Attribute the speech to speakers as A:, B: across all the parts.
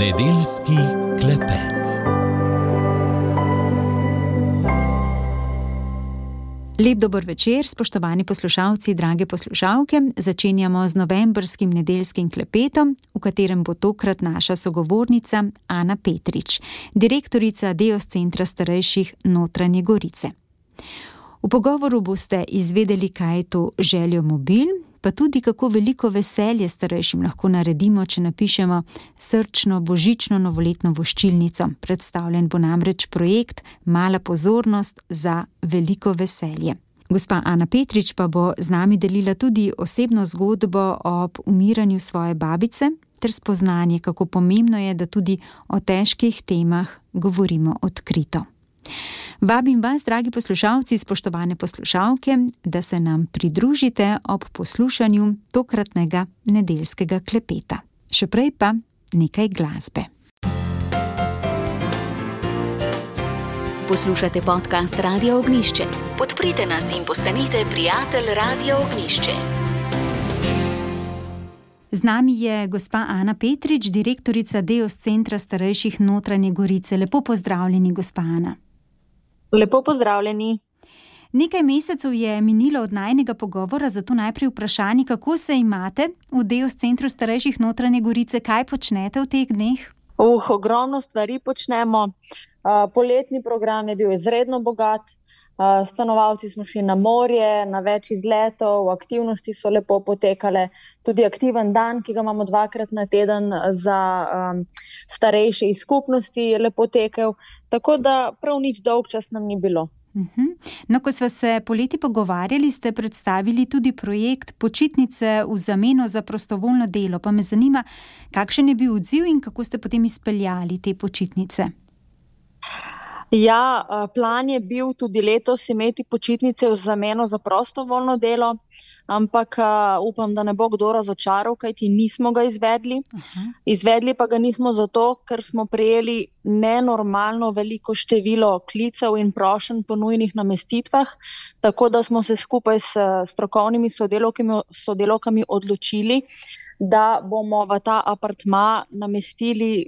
A: Nedeljski klepet.
B: Lep dober večer, spoštovani poslušalci, drage poslušalke. Začenjamo z novembrskim nedeljskim klepetom, v katerem bo tokrat naša sogovornica Ana Petrič, direktorica Deos Centra starejših Notranje Gorice. V pogovoru boste izvedeli, kaj je to željo mobil, pa tudi kako veliko veselje starejšim lahko naredimo, če napišemo srčno božično novoletno voščilnico. Predstavljen bo namreč projekt Mala pozornost za veliko veselje. Gospa Ana Petrič pa bo z nami delila tudi osebno zgodbo ob umiranju svoje babice ter spoznanje, kako pomembno je, da tudi o težkih temah govorimo odkrito. Vabim vas, dragi poslušalci, spoštovane poslušalke, da se nam pridružite ob poslušanju tokratnega nedeljskega klepeta. Še prej pa nekaj glasbe.
C: Poslušate podcast Radio Ognišče. Podprite nas in postanite prijatelj Radio Ognišče.
B: Z nami je gospa Ana Petrič, direktorica Deos Centra starejših Notranje Gorice. Lepo pozdravljeni, gospa Ana.
D: Lepo pozdravljeni.
B: Nekaj mesecev je minilo od najnega pogovora, zato najprej vprašanje, kako se imate v Deus centru starejših notranje gorice, kaj počnete v teh dneh?
D: Uh, ogromno stvari počnemo. Uh, poletni program je bil izredno bogat, uh, stanovalci smo šli na morje, na več izletov, aktivnosti so lepo potekale. Tudi aktiven dan, ki ga imamo dvakrat na teden za um, starejše iz skupnosti, je lepo tekel. Tako da prav nič dolg čas nam ni bilo.
B: Uhum. No, ko smo se poleti pogovarjali, ste predstavili tudi projekt Počitnice v zameno za prostovoljno delo. Pa me zanima, kakšen je bil odziv in kako ste potem izpeljali te počitnice.
D: Ja, plan je bil tudi letos imeti počitnice v zameno za prostovoljno delo, ampak upam, da ne bo kdo razočaral, kajti nismo ga izvedli. Aha. Izvedli pa ga nismo zato, ker smo prejeli nenormalno veliko število klicev in prošenj po nujnih namestitvah, tako da smo se skupaj s strokovnimi sodelovkami odločili, da bomo v ta apartma namestili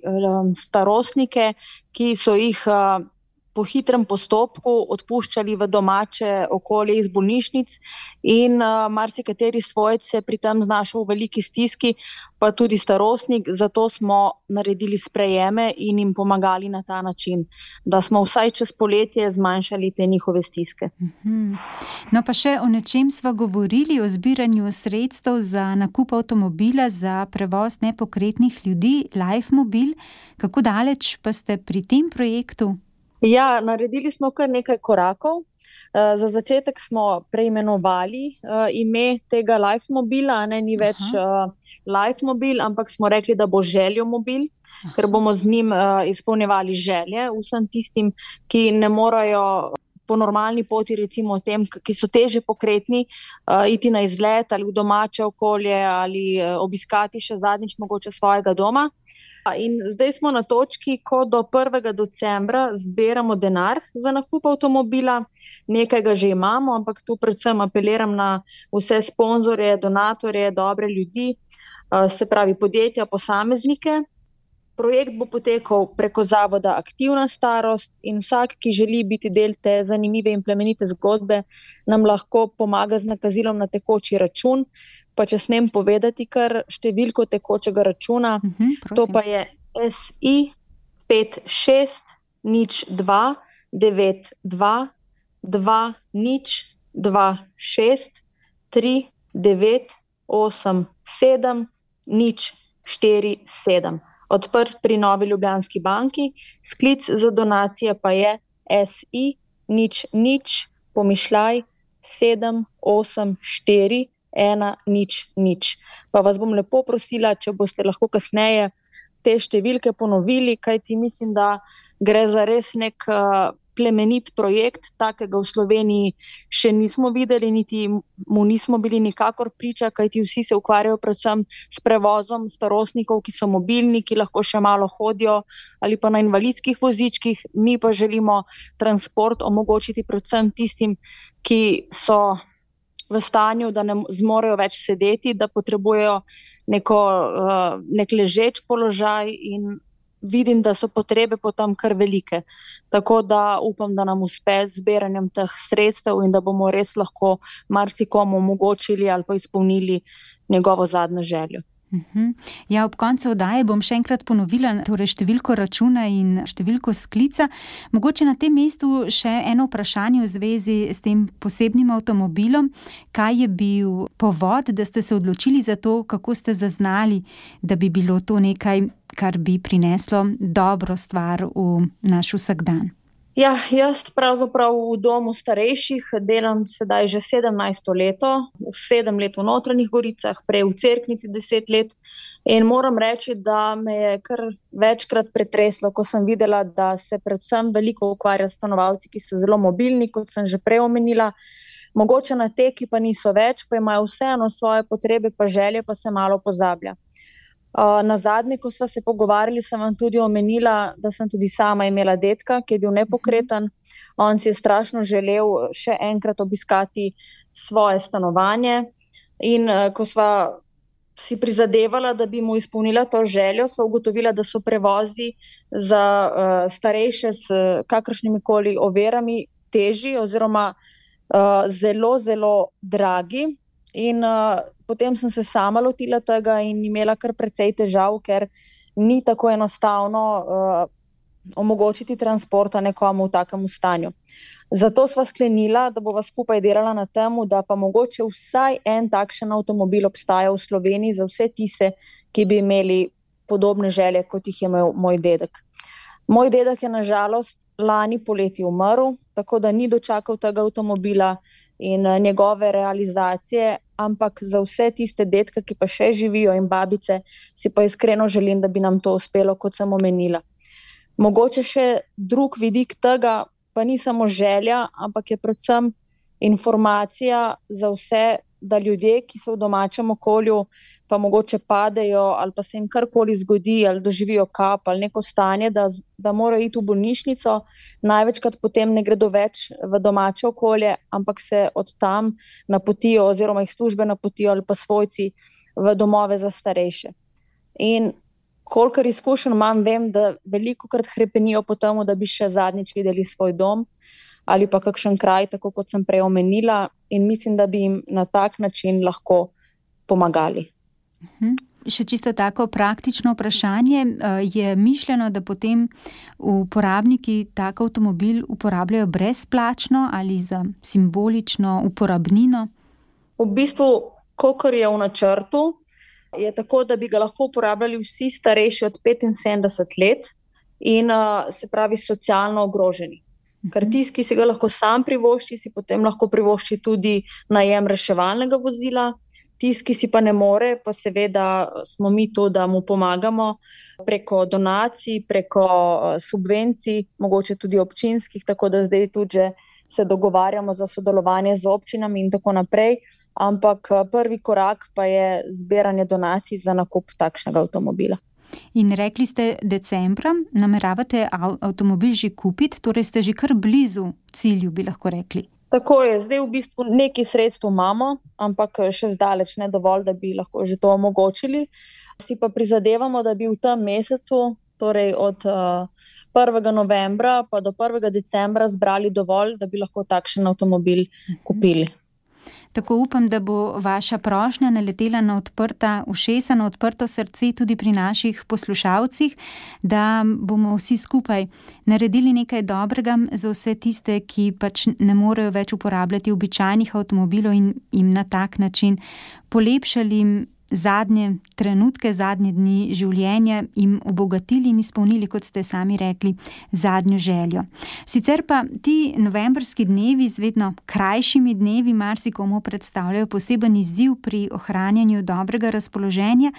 D: starostnike, ki so jih po hitrem postopku odpuščali v domače okolje iz bolnišnic, in uh, marsikateri svojec se je pri tem znašel v veliki stiski, pa tudi starostnik. Zato smo naredili sprejeme in jim pomagali na ta način, da smo vsaj čez poletje zmanjšali te njihove stiske.
B: Mhm. No, pa še o nečem smo govorili, o zbiranju sredstev za nakup avtomobila za prevoz nepokretnih ljudi, Life Mobil. Kako daleč pa ste pri tem projektu?
D: Ja, naredili smo kar nekaj korakov. Uh, za začetek smo preimenovali uh, ime tega Life Mobila, ne ni Aha. več uh, Life Mobil, ampak smo rekli, da bo željo mobil, Aha. ker bomo z njim uh, izpolnjevali želje vsem tistim, ki ne morajo po normalni poti, recimo tem, ki so teže pokretni, uh, iti na izlet ali v domače okolje ali uh, obiskati še zadnjič mogoče svojega doma. Uh, In zdaj smo na točki, ko do 1. decembra zbiramo denar za nakup avtomobila, nekaj ga že imamo, ampak tu predvsem apeliram na vse sponzorje, donatorje, dobre ljudi, se pravi podjetja, posameznike. Projekt bo potekal preko Zavoda Aktivna starost in vsak, ki želi biti del te zanimive in plemenite zgodbe, nam lahko pomaga z nakazilom na tekoči račun. Pa če smem povedati, kar številko tekočega računa, uh
B: mhm, -huh,
D: to pa je SI 56 nič 2 9 2 2 nič 2 6 3 9 8 7 nič 4 7. Odprt pri Novi Ljubljanski banki, sklic za donacije pa je SI nič nič pomišljaj 7 8 4 ena, nič, nič. Pa vas bom lepo prosila, če boste lahko kasneje te številke ponovili, kajti mislim, da gre za res nek uh, plemenit projekt, takega v Sloveniji še nismo videli, niti mu nismo bili nikakor priča, kajti vsi se ukvarjajo predvsem s prevozom starostnikov, ki so mobilni, ki lahko še malo hodijo ali pa na invalidskih vozičkih. Mi pa želimo transport omogočiti predvsem tistim, ki so v stanju, da ne zmorejo več sedeti, da potrebujejo neko, uh, nek ležeč položaj in vidim, da so potrebe potem kar velike. Tako da upam, da nam uspe z zbiranjem teh sredstev in da bomo res lahko marsikomu omogočili ali pa izpolnili njegovo zadnjo željo.
B: Mhm. Ja, ob koncu oddaje bom še enkrat ponovila torej številko računa in številko sklica. Mogoče na tem mestu še eno vprašanje v zvezi s tem posebnim avtomobilom. Kaj je bil povod, da ste se odločili za to, kako ste zaznali, da bi bilo to nekaj, kar bi prineslo dobro stvar v naš vsakdan?
D: Ja, jaz pravzaprav v domu starejših delam sedaj že 17 leto, v sedem let v notranjih goricah, prej v crknici deset let. In moram reči, da me je kar večkrat pretreslo, ko sem videla, da se predvsem veliko ukvarja s stanovalci, ki so zelo mobilni, kot sem že prej omenila. Mogoče na te, ki pa niso več, pa imajo vseeno svoje potrebe, pa želje, pa se malo pozablja. Uh, na zadnji, ko smo se pogovarjali, sem vam tudi omenila, da sem tudi sama imela detka, ki je bil nepokreten. On si je strašno želel še enkrat obiskati svoje stanovanje. In uh, ko smo si prizadevala, da bi mu izpolnila to željo, smo ugotovila, da so prevozi za uh, starejše s kakršnimi koli overami težji oziroma uh, zelo, zelo dragi. In uh, potem sem se sama lotila tega in imela kar precej težav, ker ni tako enostavno uh, omogočiti transporta nekomu v takem stanju. Zato sva sklenila, da bova skupaj delala na tem, da pa mogoče vsaj en takšen avtomobil obstaja v Sloveniji za vse tiste, ki bi imeli podobne želje, kot jih je imel moj dedek. Moj dedek je nažalost lani poleti umrl, tako da ni dočakal tega avtomobila in eh, njegove realizacije, ampak za vse tiste detke, ki pa še živijo in babice, si pa iskreno želim, da bi nam to uspelo, kot sem omenila. Mogoče še drug vidik tega, pa ni samo želja, ampak je predvsem informacija za vse da ljudje, ki so v domačem okolju, pa mogoče padejo ali pa se jim karkoli zgodi, ali doživijo kap ali neko stanje, da, da morajo iti v bolnišnico, največkrat potem ne gredo več v domače okolje, ampak se od tam napotijo, oziroma jih službe napotijo ali pa svojci v domove za starejše. In kolikor izkušenj imam, vem, da veliko krat hrepenijo po tem, da bi še zadnjič videli svoj dom ali pa kakšen kraj, tako kot sem prej omenila, in mislim, da bi jim na tak način lahko pomagali.
B: Mhm. Še čisto tako praktično vprašanje. Eh, je mišljeno, da potem uporabniki tak avtomobil uporabljajo brezplačno ali za simbolično uporabnino?
D: V bistvu, kot je v načrtu, je tako, da bi ga lahko uporabljali vsi starejši od 75 let in eh, se pravi socialno ogroženi. Ker mhm. tisti, ki si ga lahko sam privošči, si potem lahko privošči tudi najem reševalnega vozila. Tisti, ki si pa ne more, pa seveda smo mi tu, da mu pomagamo preko donacij, preko eh, subvencij, mogoče tudi občinskih, tako da zdaj tudi se dogovarjamo za sodelovanje z občinami in tako naprej. Ampak eh, prvi korak pa je zbiranje donacij za nakup takšnega avtomobila.
B: In rekli ste, decembra nameravate avtomobil že kupiti, torej ste že kar blizu cilju, bi lahko rekli.
D: Tako je, zdaj v bistvu nekaj sredstev imamo, ampak še zdaleč ne dovolj, da bi lahko že to omogočili. Si pa prizadevamo, da bi v tem mesecu, torej od uh, eh, 1. novembra pa do 1. decembra, zbrali dovolj, da bi lahko takšen avtomobil kupili.
B: Tako upam, da bo vaša prošnja naletela na odprta ušesa, na odprto srce tudi pri naših poslušalcih, da bomo vsi skupaj naredili nekaj dobrega za vse tiste, ki pač ne morejo več uporabljati običajnih avtomobilov in jim na tak način polepšali zadnje trenutke, zadnje dni življenja jim obogatili in izpolnili, kot ste sami rekli, zadnjo željo. Sicer pa ti novembrski dnevi z vedno krajšimi dnevi marsikomu predstavljajo poseben izziv pri ohranjanju dobrega razpoloženja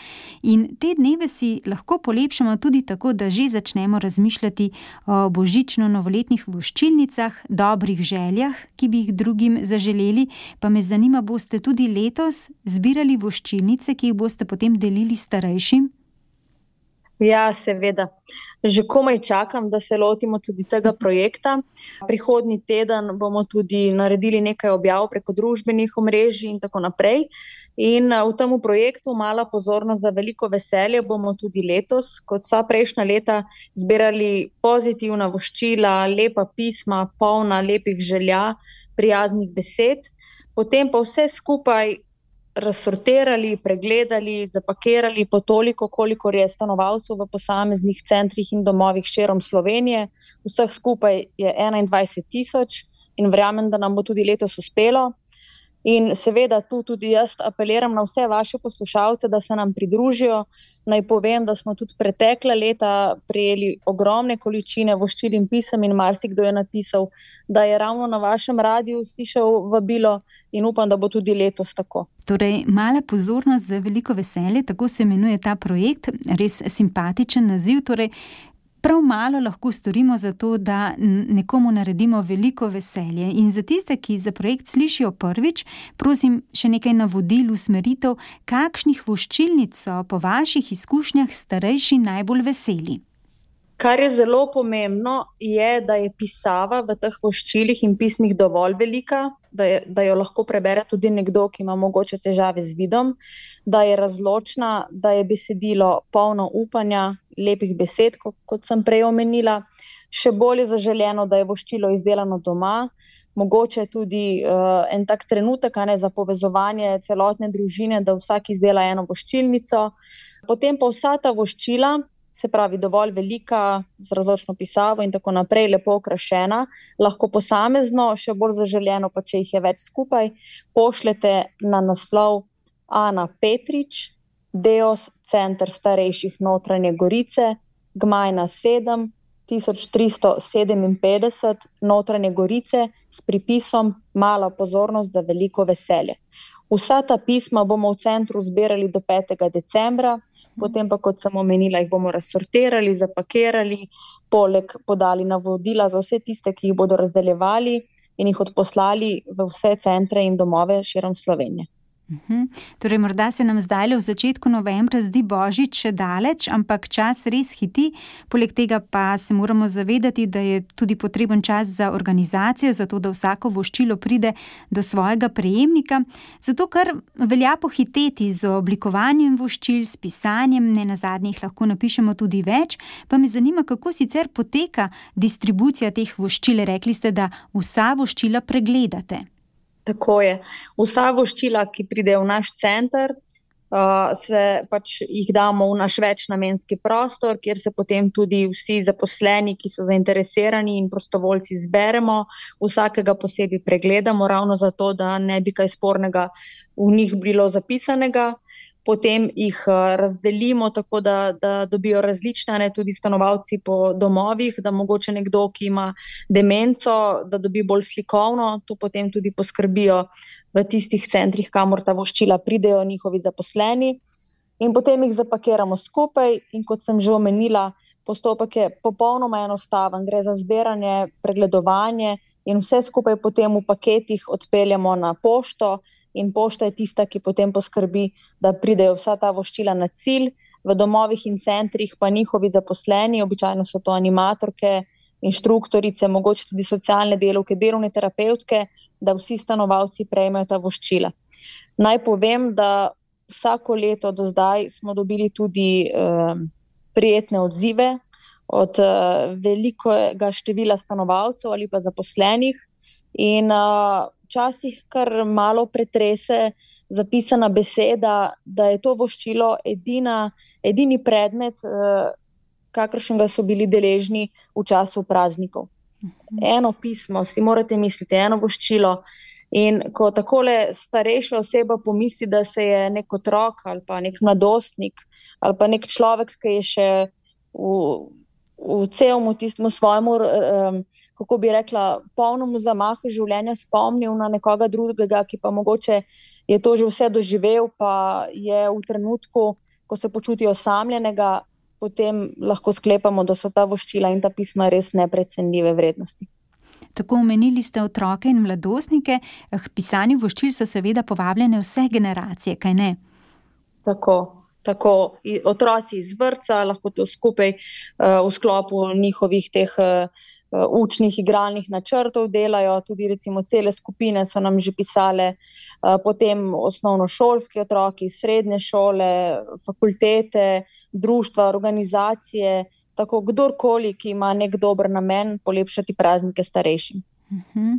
B: in te dneve si lahko polepšamo tudi tako, da že začnemo razmišljati o božično-novoletnih voščilnicah, dobrih željah, ki bi jih drugim zaželeli, pa me zanima, boste tudi letos zbirali voščilnice, ki jih boste potem delili starejšim?
D: Ja, seveda. Že komaj čakam, da se lotimo tudi tega projekta. Prihodnji teden bomo tudi naredili nekaj objav preko družbenih omrežij in tako naprej. In v tem projektu Mala pozornost za veliko veselje bomo tudi letos, kot vsa prejšnja leta, zbirali pozitivna voščila, lepa pisma, polna lepih želja, prijaznih besed, potem pa vse skupaj razsortirali, pregledali, zapakirali po toliko, kolikor je stanovalcev v posameznih centrih in domovih širom Slovenije. Vseh skupaj je 21 tisoč in verjamem, da nam bo tudi letos uspelo. In seveda tu tudi jaz apeliram na vse vaše poslušalce, da se nam pridružijo. Naj povem, da smo tudi pretekla leta prejeli ogromne količine voščil in pisem, in marsikdo je napisal, da je ravno na vašem radiju slišal vabilo, in upam, da bo tudi letos tako.
B: Torej, mala pozornost za veliko veselje, tako se imenuje ta projekt, res simpatičen naziv. Torej, prav malo lahko storimo za to, da nekomu naredimo veliko veselje. In za tiste, ki za projekt slišijo prvič, prosim, še nekaj navodil, usmeritev, kakšnih voščilnic so po vaših izkušnjah starejši najbolj veseli.
D: Kar je zelo pomembno, je, da je pisava v teh voščilih in pismih dovolj velika, da, je, da jo lahko prebere tudi nekdo, ki ima mogoče težave z vidom, da je razločna, da je besedilo polno upanja, lepih besed, kot, kot sem prej omenila. Še bolj je zaželeno, da je voščilo izdelano doma, mogoče tudi uh, en tak trenutek ne, za povezovanje celotne družine, da vsak izdela eno voščilnico. Potem pa vsa ta voščila se pravi, dovolj velika, z razločno pisavo in tako naprej, lepo okrašena, lahko posamezno, še bolj zaželjeno, pa če jih je več skupaj, pošljete na naslov Ana Petrič, Deos, Center starejših notranje Gorice, Gmajna 7. 1357 notranje Gorice s pripisom Mala pozornost za veliko veselje. Vsa ta pisma bomo v centru zbirali do 5. decembra, potem pa, kot sem omenila, jih bomo razsortirali, zapakirali, poleg podali navodila za vse tiste, ki jih bodo razdeljevali in jih odposlali v vse centre in domove širom Slovenije.
B: Uhum. Torej, morda se nam zdaj le v začetku novembra zdi božič še daleč, ampak čas res hiti. Poleg tega pa se moramo zavedati, da je tudi potreben čas za organizacijo, zato da vsako voščilo pride do svojega prejemnika. Zato, ker velja pohiteti z oblikovanjem voščil, s pisanjem, ne na zadnjih lahko napišemo tudi več. Pa me zanima, kako sicer poteka distribucija teh voščil. Rekli ste, da vsa voščila pregledate.
D: Tako je. Vsa voščila, ki pridejo v naš center, uh, se pač jih damo v naš večnamenski prostor, kjer se potem tudi vsi zaposleni, ki so zainteresirani in prostovoljci, zberemo, vsakega posebej pregledamo, ravno zato, da ne bi kaj spornega v njih bilo zapisanega potem jih eh, razdelimo tako, da, da dobijo različne, ne tudi stanovalci po domovih, da mogoče nekdo, ki ima demenco, da dobi bolj slikovno, to potem tudi poskrbijo v tistih centrih, kamor ta voščila pridejo njihovi zaposleni. In potem jih zapakiramo skupaj, in kot sem že omenila, postopek je popolnoma enostaven. Gre za zbiranje, pregledovanje, in vse skupaj potem v paketih odpeljamo na pošto, in pošta je tista, ki potem poskrbi, da pridejo vsa ta voščila na cilj, v domovih in centrih pa njihovi zaposleni, običajno so to animatorke, inštruktorice, mogoče tudi socialne delovke, delovne terapeutke, da vsi stanovalci prejmejo ta voščila. Naj povem, da vsako leto do zdaj smo dobili tudi eh, prijetne odzive od eh, velikega števila stanovalcev ali pa zaposlenih. In uh, včasih kar malo pretrese zapisana beseda, da je to voščilo edina, edini predmet, uh, kakršnega so bili deležni v času praznikov. Mhm. Eno pismo, si morate misliti, eno voščilo. In ko tako starejša oseba pomisli, da se je nek otrok ali pa nek mladostnik ali pa nek človek, ki je še v v celom tistem svojem, um, kako bi rekla, polnemu zamahu življenja spomnil na nekoga drugega, ki pa mogoče je to že vse doživel, pa je v trenutku, ko se počuti osamljenega, potem lahko sklepamo, da so ta voščila in ta pisma res neprecenljive vrednosti.
B: Tako omenili ste otroke in mladostnike, k pisanju voščil so seveda povabljene vse generacije, kaj ne?
D: Tako. tako otroci iz vrca, lahko to skupaj uh, v sklopu njihovih teh uh, učnih igralnih načrtov delajo, tudi recimo cele skupine so nam že pisale, uh, potem osnovnošolski otroki, srednje šole, fakultete, društva, organizacije, tako kdorkoli, ki ima nek dober namen polepšati praznike starejšim.
B: Mhm.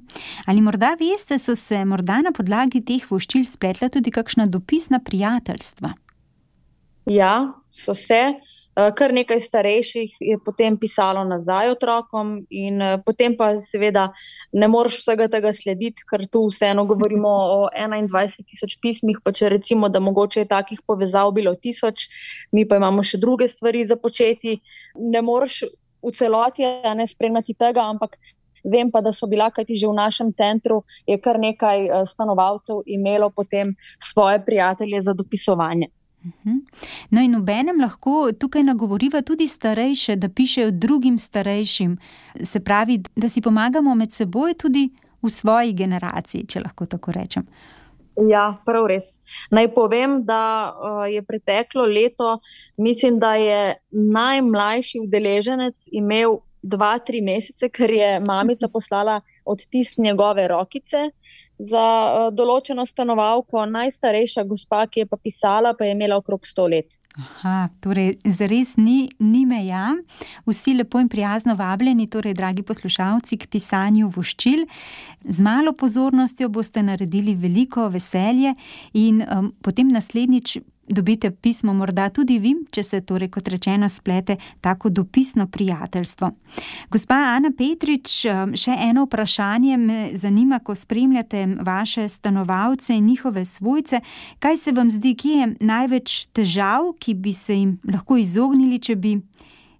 B: Ali morda veste, so se morda na podlagi teh voščil spletla tudi kakšna dopisna prijateljstva?
D: Ja, so se. Eh, kar nekaj starejših je potem pisalo nazaj otrokom, in eh, potem pa seveda ne moreš vsega tega slediti, ker tu vseeno govorimo o 21 tisoč pismih. Pa če recimo, da mogoče je takih povezav bilo tisoč, mi pa imamo še druge stvari za početi. Ne moreš v celoti ne spremljati tega, ampak. Vem pa, da so bila, kajti že v našem centru je kar nekaj eh, stanovalcev imelo potem svoje prijatelje za dopisovanje.
B: Mhm. No, in obenem lahko tukaj nagovoriva tudi starejše, da pišejo drugim starejšim. Se pravi, da si pomagamo med seboj tudi v svoji generaciji, če lahko tako rečem.
D: Ja, prav res. Naj povem, da uh, je preteklo leto, mislim, da je najmlajši udeleženec imel dva, tri mesece, ker je mamica poslala odtis njegove rokice za uh, določeno stanovalko. Najstarejša gospa, ki je pa pisala, pa je imela okrog sto let.
B: Aha, torej, zares ni, ni meja. Vsi lepo in prijazno vabljeni, torej, dragi poslušalci, k pisanju voščil. Z malo pozornostjo boste naredili veliko veselje, in um, potem naslednjič dobite pismo, morda tudi vi, če se torej, kot rečeno, splete tako dopisno prijateljstvo. Gospa Ana Petrič, še eno vprašanje me zanima, ko spremljate vaše stanovalce in njihove svojce. Kaj se vam zdi, ki je največ težav, ki bi se jim lahko izognili, če bi,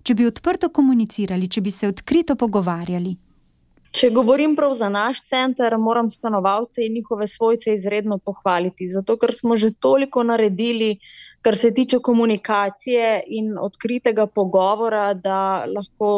B: če bi odprto komunicirali, če bi se odkrito pogovarjali?
D: Če govorim prav za naš center, moram stanovalce in njihove svojce izredno pohvaliti, zato ker smo že toliko naredili, kar se tiče komunikacije in odkritega pogovora, da lahko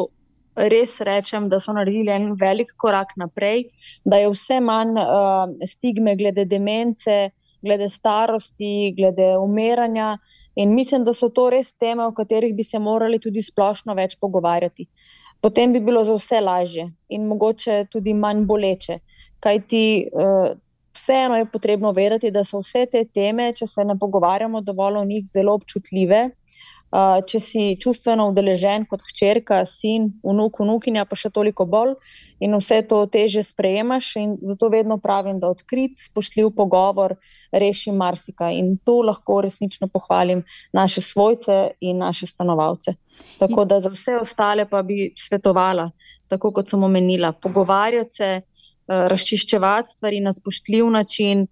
D: res rečem, da so naredili en velik korak naprej, da je vse manj uh, stigme glede demence, glede starosti, glede umiranja. In mislim, da so to res teme, o katerih bi se morali tudi splošno več pogovarjati. Uh, potem bi bilo za vse lažje in mogoče tudi manj boleče. Kaj ti uh, eh, vseeno je potrebno vedeti, da so vse te teme, če se ne pogovarjamo dovolj o njih, zelo občutljive. Uh, če si čustveno udeležen kot hčerka, sin, vnuk, vnukinja, pa še toliko bolj, in vse to teže sprejemaš. Zato vedno pravim, da odkrit, spoštljiv pogovor reši marsikaj. In to lahko resnično pohvalim naše svojce in naše stanovalce. Tako da za vse ostale pa bi svetovala, tako kot sem omenila, pogovarjati se, uh, razčiščevati stvari na spoštljiv način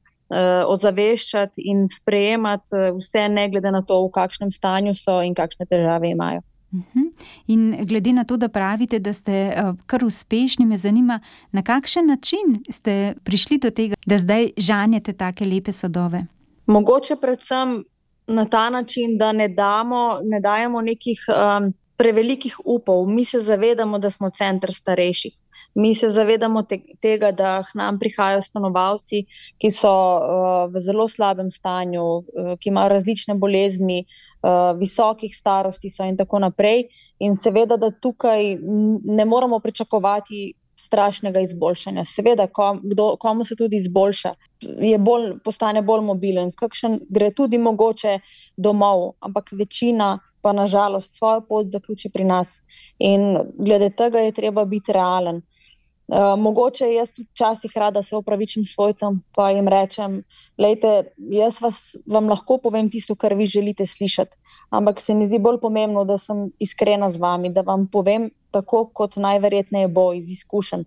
D: ozaveščati in sprejemati uh, vse, ne glede na to, v kakšnem stanju so in kakšne težave imajo.
B: Mhm. In glede na to, da pravite, da ste uh, kar uspešni, me zanima, na kakšen način ste prišli do tega, da zdaj žanjete take lepe sadove.
D: Mogoče predvsem na ta način, da ne, damo, ne dajemo nekih um, prevelikih upov. Mi se zavedamo, da smo center starejših. Mi se zavedamo te, tega, da k nam prihajajo stanovalci, ki so uh, v zelo slabem stanju, uh, ki imajo različne bolezni, uh, visokih starosti so in tako naprej. In seveda, da tukaj ne moramo pričakovati strašnega izboljšanja. Seveda, kom, kdo, komu se tudi izboljša, bolj, postane bolj mobilen, kakšen gre tudi mogoče domov, ampak večina pa nažalost svojo pot zaključi pri nas. In glede tega je treba biti realen. Uh, mogoče jaz včasih rada se opravičim svojcem, pa jim rečem, da jaz vas, vam lahko povem tisto, kar vi želite slišati. Ampak se mi zdi bolj pomembno, da sem iskrena z vami, da vam povem tako, kot najverjetneje bo iz izkušenj.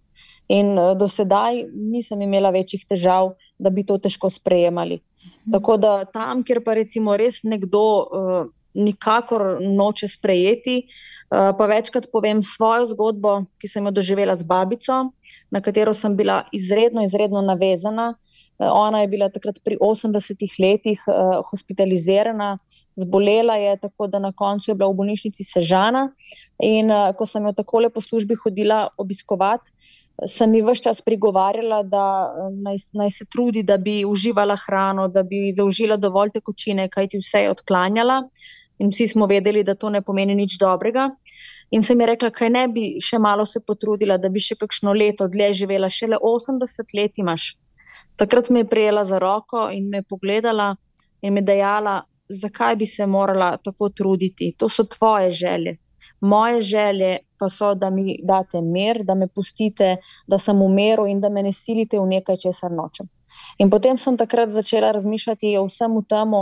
D: In uh, do sedaj nisem imela večjih težav, da bi to težko sprejemali. Mhm. Tako da tam, kjer pa recimo res nekdo. Uh, nikakor noče sprejeti. Uh, pa večkrat povem svojo zgodbo, ki sem jo doživela z babico, na katero sem bila izredno, izredno navezana. Uh, ona je bila takrat pri 80 letih uh, hospitalizirana, zbolela je, tako da na koncu je bila v bolnišnici sežana. In uh, ko sem jo takole po službi hodila obiskovati, sem ji vse čas prigovarjala, da naj, naj se trudi, da bi uživala hrano, da bi zaužila dovolj tekočine, kajti vse je odklanjala. In vsi smo vedeli, da to ne pomeni nič dobrega. In sem ji rekla, kaj ne bi še malo se potrudila, da bi še kakšno leto dlje živela, šele 80 let imaš. Takrat me je prijela za roko in me pogledala in mi dejala, zakaj bi se morala tako truditi. To so tvoje želje. Moje želje pa so, da mi date mir, da me pustite, da sem v miru in da me ne silite v nekaj, česar nočem. In potem sem takrat začela razmišljati o vsem tem,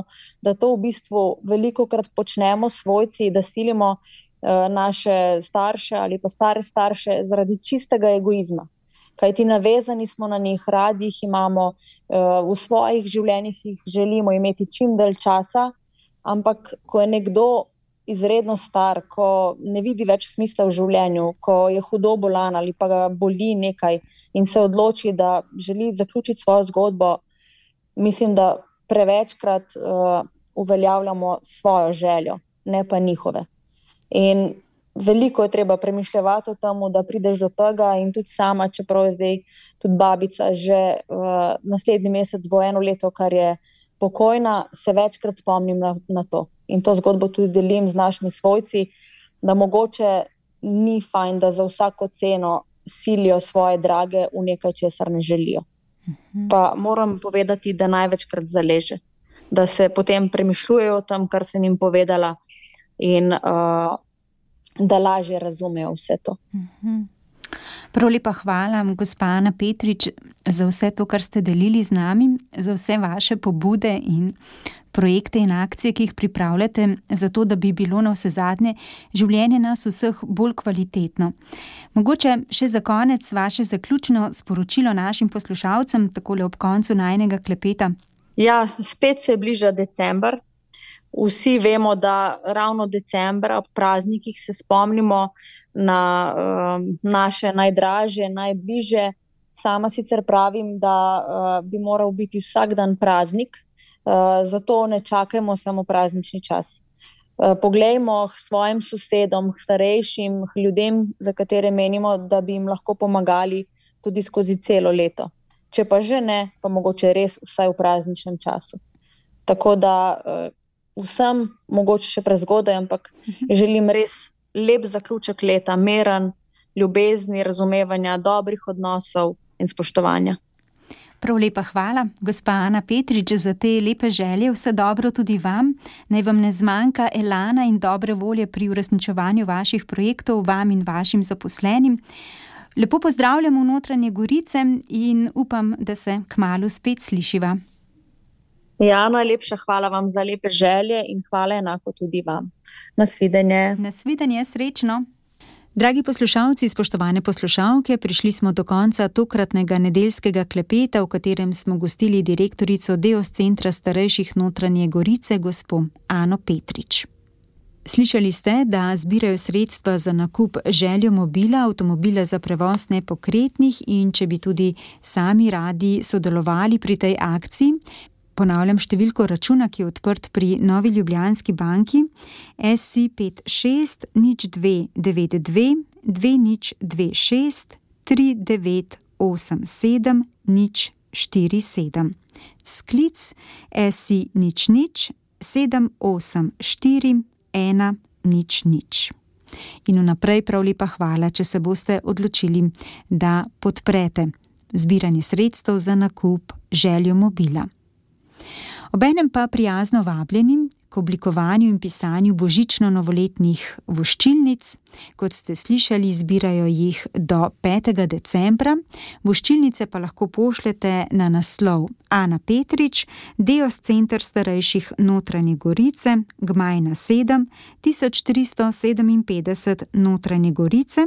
D: da to v bistvu veliko krat počnemo svojci, da silimo uh, naše starše ali pa stare starše zaradi čistega egoizma. Kaj ti navezani smo na njih, radi jih imamo, uh, v svojih življenjih jih želimo imeti čim dalj časa, ampak ko je nekdo izredno star, ko ne vidi več smisla v življenju, ko je hudo bolan ali pa ga boli nekaj in se odloči, da želi zaključiti svojo zgodbo, mislim, da prevečkrat uh, uveljavljamo svojo željo, ne pa njihove. In veliko je treba premišljati o tem, da prideš do tega, in tudi sama, čeprav je zdaj tudi babica, že uh, naslednji mesec bo eno leto, kar je pokojna, se večkrat spomnim na, na to in to zgodbo tudi delim z našimi svojci, da mogoče ni fajn, da za vsako ceno silijo svoje drage v nekaj, česar ne želijo. Mhm. Pa moram povedati, da največkrat zaleže, da se potem premišljujejo o tem, kar sem jim povedala, in uh, da lažje razumejo vse to.
B: Mhm. Prav lepa hvala, gospa Ana Petrič, za vse to, kar ste delili z nami, za vse vaše pobude in projekte in akcije, ki jih pripravljate, zato da bi bilo na vse zadnje življenje nas vseh bolj kvalitetno. Mogoče še za konec vaše zaključno sporočilo našim poslušalcem, tako le ob koncu najnega klepeta.
D: Ja, spet se bliža decembr. Vsi vemo, da ravno decembra ob praznikih se spomnimo na uh, naše najdražje, najbližje. Sama sicer pravim, da uh, bi moral biti vsak dan praznik, Eh, zato ne čakajmo samo praznični čas. Uh, poglejmo k svojim sosedom, k starejšim, k ljudem, za katere menimo, da bi jim lahko pomagali tudi skozi celo leto. Če pa že ne, pa mogoče res vsaj v prazničnem času. Tako da uh, vsem, mogoče še prezgodaj, ampak želim res lep zaključek leta, meren, ljubezni, razumevanja, dobrih odnosov in spoštovanja.
B: Prav lepa hvala, gospa Ana Petrič, za te lepe želje. Vse dobro tudi vam. Naj vam ne zmanjka elana in dobre volje pri uresničevanju vaših projektov, vam in vašim zaposlenim. Lepo pozdravljamo v notranje Gorice in upam, da se kmalo spet slišiva.
D: Ja, najlepša hvala vam za lepe želje in hvala enako tudi vam. Nasvidenje.
B: Nasvidenje, srečno. Dragi poslušalci, spoštovane poslušalke, prišli smo do konca tokratnega nedeljskega klepeta, v katerem smo gostili direktorico Deos Centra starejših notranje Gorice, gospo Ano Petrič. Slišali ste, da zbirajo sredstva za nakup željo mobila, avtomobila za prevoz nepokretnih in če bi tudi sami radi sodelovali pri tej akciji, Ponavljam številko računa, ki je odprt pri Novi Ljubljanski banki SC56 nič 292 2026 3987 nič 47. Sklic SC nič nič 784 1 nič nič. In vnaprej prav lepa hvala, če se boste odločili, da podprete zbiranje sredstev za nakup željo mobila. Obenem pa prijazno vabljenim k oblikovanju in pisanju božično-novoletnih voščilnic, kot ste slišali, zbirajo jih do 5. decembra. Voščilnice pa lahko pošljete na naslov Ana Petrič, Deos Center starejših notranje Gorice, Gmajna 7, 1357 notranje Gorice,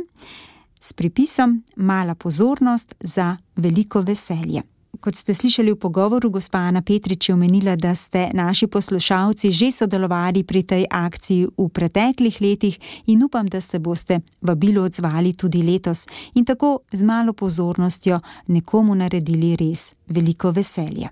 B: s pripisom Mala pozornost za veliko veselje. Kot ste slišali v pogovoru, gospa Ana Petrič je omenila, da ste naši poslušalci že sodelovali pri tej akciji v preteklih letih in upam, da se boste vabilo odzvali tudi letos in tako z malo pozornostjo nekomu naredili res veliko veselje.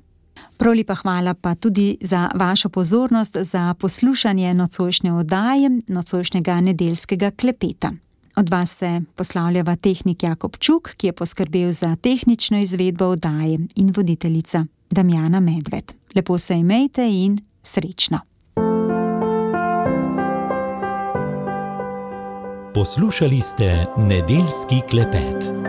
B: Proli pa hvala pa tudi za vašo pozornost, za poslušanje nocojšnje oddaje, nocojšnjega nedeljskega klepeta. Od vas se poslavljava tehnik Jakob Čuk, ki je poskrbel za tehnično izvedbo oddaje in voditeljica Damjana Medved. Lepo se imejte in srečno.
A: Poslušali ste nedeljski klepet.